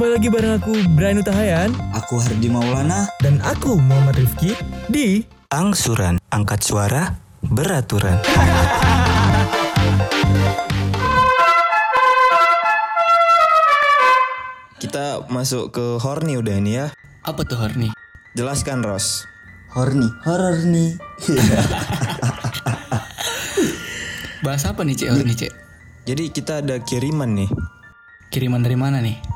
Kembali lagi bareng aku Brian Utahayan Aku Hardi Maulana dan aku Muhammad Rifki di Angsuran Angkat suara Beraturan Kita masuk ke horny udah ini ya Apa tuh horny? Jelaskan Ros Horny, horor nih. Bahas apa nih cek horny cek? Jadi kita ada kiriman nih Kiriman dari mana nih?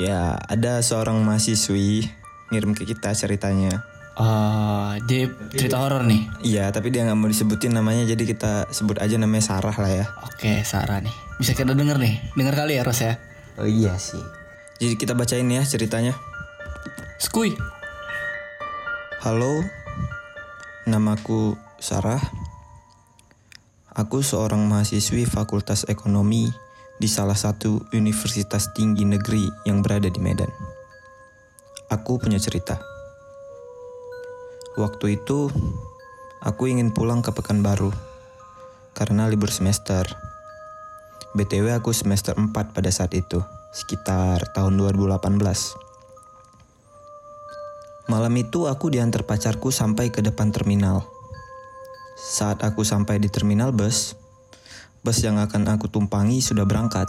Ya ada seorang mahasiswi Ngirim ke kita ceritanya Oh, jadi cerita horor nih. Iya tapi dia nggak mau disebutin namanya Jadi kita sebut aja namanya Sarah lah ya Oke, Sarah nih. Bisa kita denger nih. Dengar kali ya Ros ya. Oh iya sih. Jadi kita bacain ya ceritanya Skuy. Halo, namaku Sarah. Aku seorang mahasiswi Fakultas Ekonomi di salah satu universitas tinggi negeri yang berada di Medan. Aku punya cerita. Waktu itu, aku ingin pulang ke Pekanbaru karena libur semester. BTW aku semester 4 pada saat itu, sekitar tahun 2018. Malam itu aku diantar pacarku sampai ke depan terminal. Saat aku sampai di terminal bus, bus yang akan aku tumpangi sudah berangkat.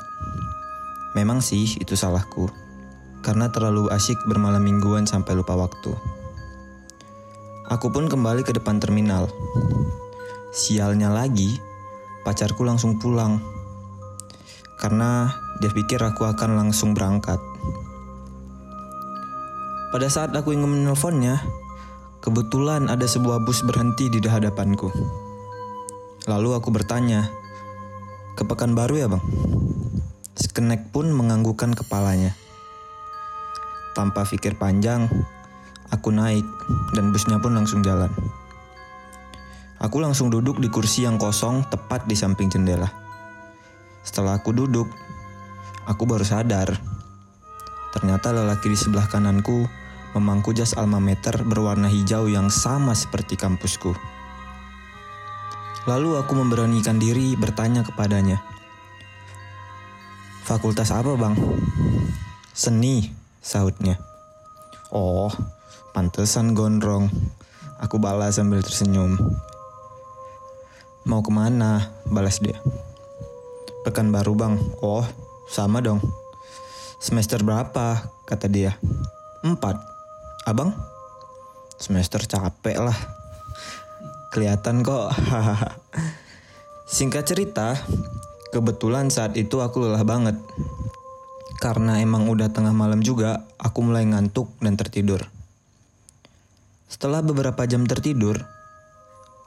Memang sih itu salahku, karena terlalu asyik bermalam mingguan sampai lupa waktu. Aku pun kembali ke depan terminal. Sialnya lagi, pacarku langsung pulang. Karena dia pikir aku akan langsung berangkat. Pada saat aku ingin menelponnya, kebetulan ada sebuah bus berhenti di hadapanku. Lalu aku bertanya, ke Pekanbaru ya bang? Skenek pun menganggukkan kepalanya. Tanpa pikir panjang, aku naik dan busnya pun langsung jalan. Aku langsung duduk di kursi yang kosong tepat di samping jendela. Setelah aku duduk, aku baru sadar. Ternyata lelaki di sebelah kananku memangku jas alma mater berwarna hijau yang sama seperti kampusku. Lalu aku memberanikan diri bertanya kepadanya. Fakultas apa bang? Seni, sahutnya. Oh, pantesan gondrong. Aku balas sambil tersenyum. Mau ke mana? Balas dia. Pekan baru bang. Oh, sama dong. Semester berapa? Kata dia. Empat. Abang? Semester capek lah. Kelihatan kok. Singkat cerita, kebetulan saat itu aku lelah banget. Karena emang udah tengah malam juga, aku mulai ngantuk dan tertidur. Setelah beberapa jam tertidur,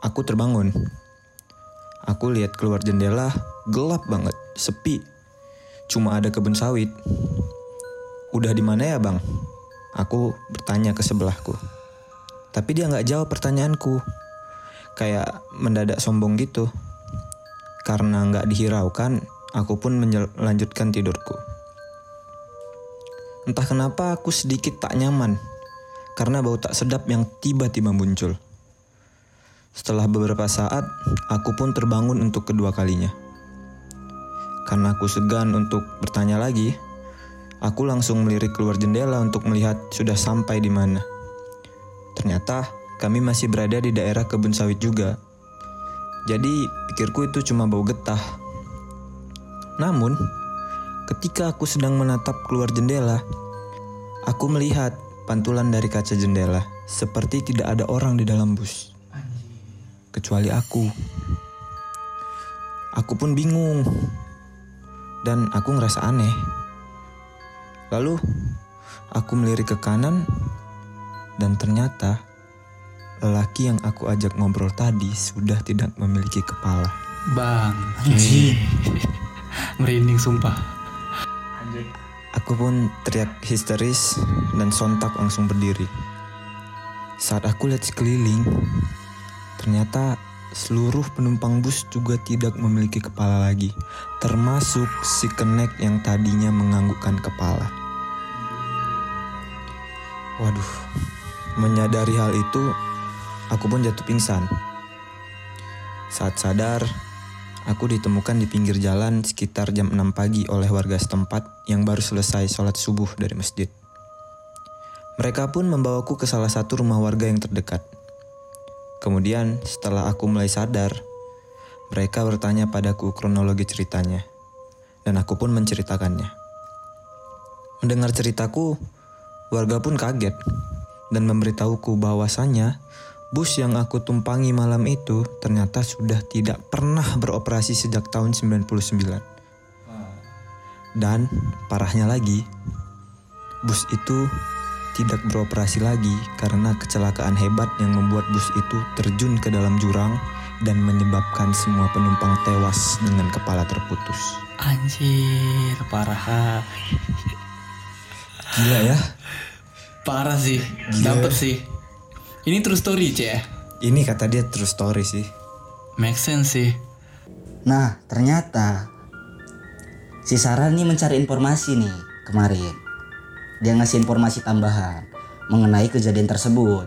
aku terbangun. Aku lihat keluar jendela, gelap banget, sepi. Cuma ada kebun sawit. Udah di mana ya bang? Aku bertanya ke sebelahku. Tapi dia nggak jawab pertanyaanku. Kayak mendadak sombong gitu. Karena nggak dihiraukan, aku pun melanjutkan tidurku. Entah kenapa aku sedikit tak nyaman. Karena bau tak sedap yang tiba-tiba muncul. Setelah beberapa saat, aku pun terbangun untuk kedua kalinya. Karena aku segan untuk bertanya lagi, aku langsung melirik keluar jendela untuk melihat sudah sampai di mana. Ternyata kami masih berada di daerah kebun sawit juga. Jadi pikirku itu cuma bau getah. Namun, ketika aku sedang menatap keluar jendela, aku melihat pantulan dari kaca jendela seperti tidak ada orang di dalam bus. Kecuali aku. Aku pun bingung. Dan aku ngerasa aneh. Lalu, aku melirik ke kanan dan ternyata lelaki yang aku ajak ngobrol tadi sudah tidak memiliki kepala. Bang. Anjing. Merinding sumpah. Aku pun teriak histeris dan sontak langsung berdiri. Saat aku lihat sekeliling, ternyata seluruh penumpang bus juga tidak memiliki kepala lagi, termasuk si kenek yang tadinya menganggukkan kepala. Waduh, menyadari hal itu, aku pun jatuh pingsan. Saat sadar, Aku ditemukan di pinggir jalan sekitar jam 6 pagi oleh warga setempat yang baru selesai sholat subuh dari masjid. Mereka pun membawaku ke salah satu rumah warga yang terdekat. Kemudian setelah aku mulai sadar, mereka bertanya padaku kronologi ceritanya. Dan aku pun menceritakannya. Mendengar ceritaku, warga pun kaget dan memberitahuku bahwasannya bus yang aku tumpangi malam itu ternyata sudah tidak pernah beroperasi sejak tahun 99. Dan parahnya lagi, bus itu tidak beroperasi lagi karena kecelakaan hebat yang membuat bus itu terjun ke dalam jurang dan menyebabkan semua penumpang tewas dengan kepala terputus. Anjir, parah. Gila ya? Parah sih. Dapet sih. Ini true story, Cek. ya? Ini kata dia true story sih. Make sense sih. Nah, ternyata si Sarah nih mencari informasi nih kemarin. Dia ngasih informasi tambahan mengenai kejadian tersebut.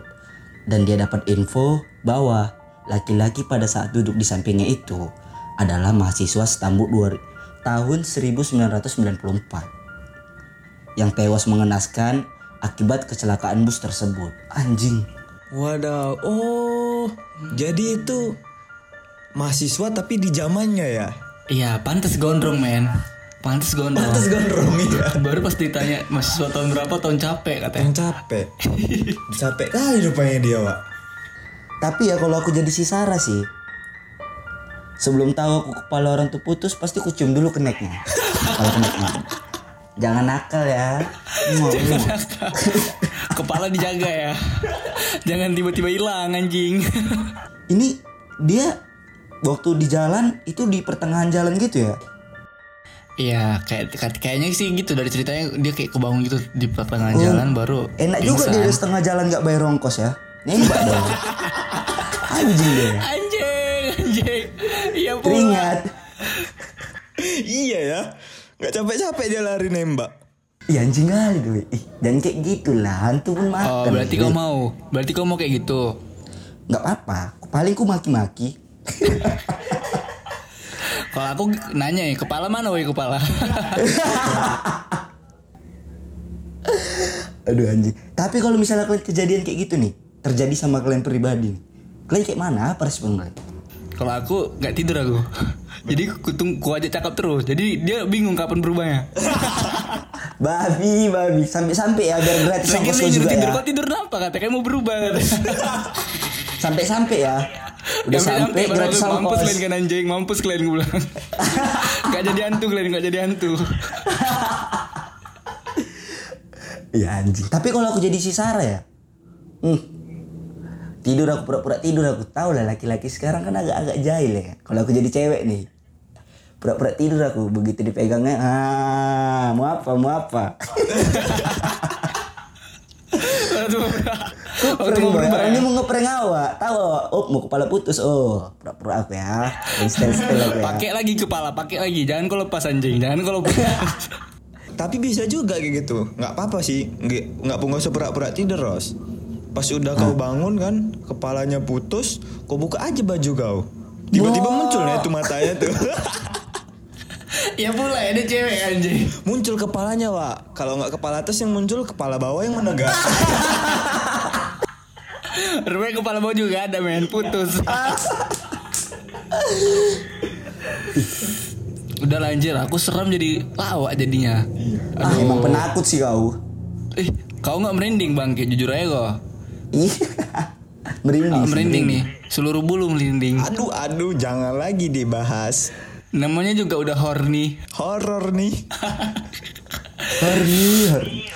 Dan dia dapat info bahwa laki-laki pada saat duduk di sampingnya itu adalah mahasiswa setambuk dua, tahun 1994 yang tewas mengenaskan akibat kecelakaan bus tersebut. Anjing. Wadaw, oh, jadi itu mahasiswa tapi di zamannya ya? Iya, pantas gondrong, men. Pantas gondrong. Pantes gondrong ya. Baru pas ditanya mahasiswa tahun berapa, tahun capek katanya. Yang capek, capek kali rupanya dia, Wak. Tapi ya kalau aku jadi si Sarah sih Sebelum tahu aku kepala orang tuh putus Pasti ku cium dulu keneknya Kalau keneknya Jangan nakal ya Muah, muah. Kepala dijaga ya. Jangan tiba-tiba hilang anjing. Ini dia Waktu di jalan Itu di pertengahan jalan gitu ya Iya, kayak kayak- kayaknya sih gitu dari ceritanya dia kayak kebangun gitu di pertengahan jalan baru Enak juga dia udah setengah jalan gak bayar ongkos ya Nembak dong Anjing dia Anjing, anjing. Iya. Teringat iya ya, nggak capek-capek dia lari nembak. Iya anjing kali gue Ih, Jangan kayak gitu lah Hantu pun makan Oh, berarti kau mau. Berarti kau mau kayak gitu. Gak apa-apa Paling ku maki-maki Kalau aku nanya ya, kepala mana woi kepala? Aduh anjing. Tapi kalau misalnya kalian kejadian kayak gitu nih, terjadi sama kalian pribadi. Kalian kayak mana? Apa respon kalian? Kalau aku nggak tidur aku. Jadi kutung ku aja cakap terus. Jadi dia bingung kapan berubahnya. Babi, babi. Sampai-sampai ya biar gratis nih lo juga tidur ya. kau tidur kenapa kata kayak mau berubah. Sampai-sampai ya. Udah sampai gratis aku, mampus kalian kan anjing, mampus kalian gue bilang. gak jadi hantu kalian, gak jadi hantu. Iya anjing. Tapi kalau aku jadi si Sarah ya. Hmm. Tidur aku pura-pura tidur aku tahu lah laki-laki sekarang kan agak-agak jahil ya. Kalau aku jadi cewek nih. Pura-pura tidur aku begitu dipegangnya ah mau apa mau apa. Orang ini mau ngeprank awak tahu awak. oh mau kepala putus oh pura-pura aku ya style style aku ya Pakai lagi kepala, pakai lagi. Jangan kau lepas anjing, jangan kau lepas. Tapi bisa juga kayak gitu, nggak apa-apa sih, nggak nggak usah pura-pura tidur Ros. Pas udah kau bangun kan, kepalanya putus, kau buka aja baju kau. Tiba-tiba muncul ya itu matanya tuh. ya pula ya dia cewek anjing. muncul kepalanya, Wak. Kalau nggak kepala atas yang muncul, kepala bawah yang menegak. Rupanya kepala bawah juga ada men, putus. Udah lanjir, aku seram jadi lawak jadinya. ah emang penakut sih kau Eh, kau nggak merinding bang, kayak jujur aja kok. Ih, merinding sih, merinding nih, seluruh bulu merinding. aduh, aduh, jangan lagi dibahas. Namanya juga udah horny. Horor nih. horny horny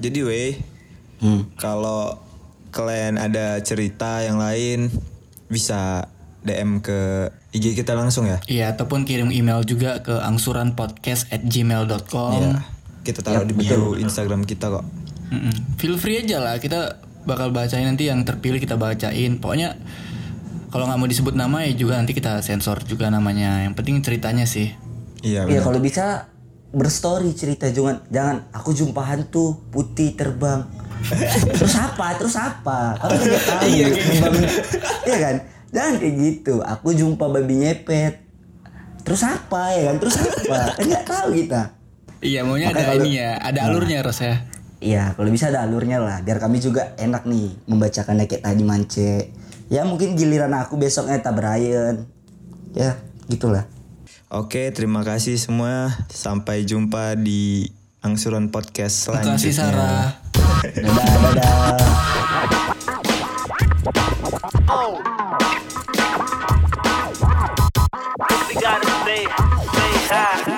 Jadi weh, hmm. kalau kalian ada cerita yang lain bisa DM ke IG kita langsung ya. Iya, ataupun kirim email juga ke angsuranpodcast@gmail.com. Iya. Kita taruh di bio Instagram kita kok. Mm-mm. Feel free aja lah, kita bakal bacain nanti yang terpilih kita bacain. Pokoknya kalau nggak mau disebut nama ya juga nanti kita sensor juga namanya. Yang penting ceritanya sih. Iya ya benar. kalau bisa berstory cerita. Jangan jangan aku jumpa hantu putih terbang. Terus apa? Terus apa? Kamu kan nggak tahu. Iya, Membangun- iya kan? Jangan kayak gitu. Aku jumpa babi nyepet. Terus apa? Ya kan? Terus apa? Kan nggak tahu kita. Iya maunya Makanya ada kalau- ini ya, ada alurnya Ros ya. Iya, kalau bisa ada alurnya lah, biar kami juga enak nih membacakannya kayak tadi mance. Ya mungkin giliran aku besoknya tak Brian. Ya, gitulah. Oke, terima kasih semua. Sampai jumpa di angsuran podcast Terima kasih selanjutnya. Sarah. Dadah, dadah. We gotta stay, stay high.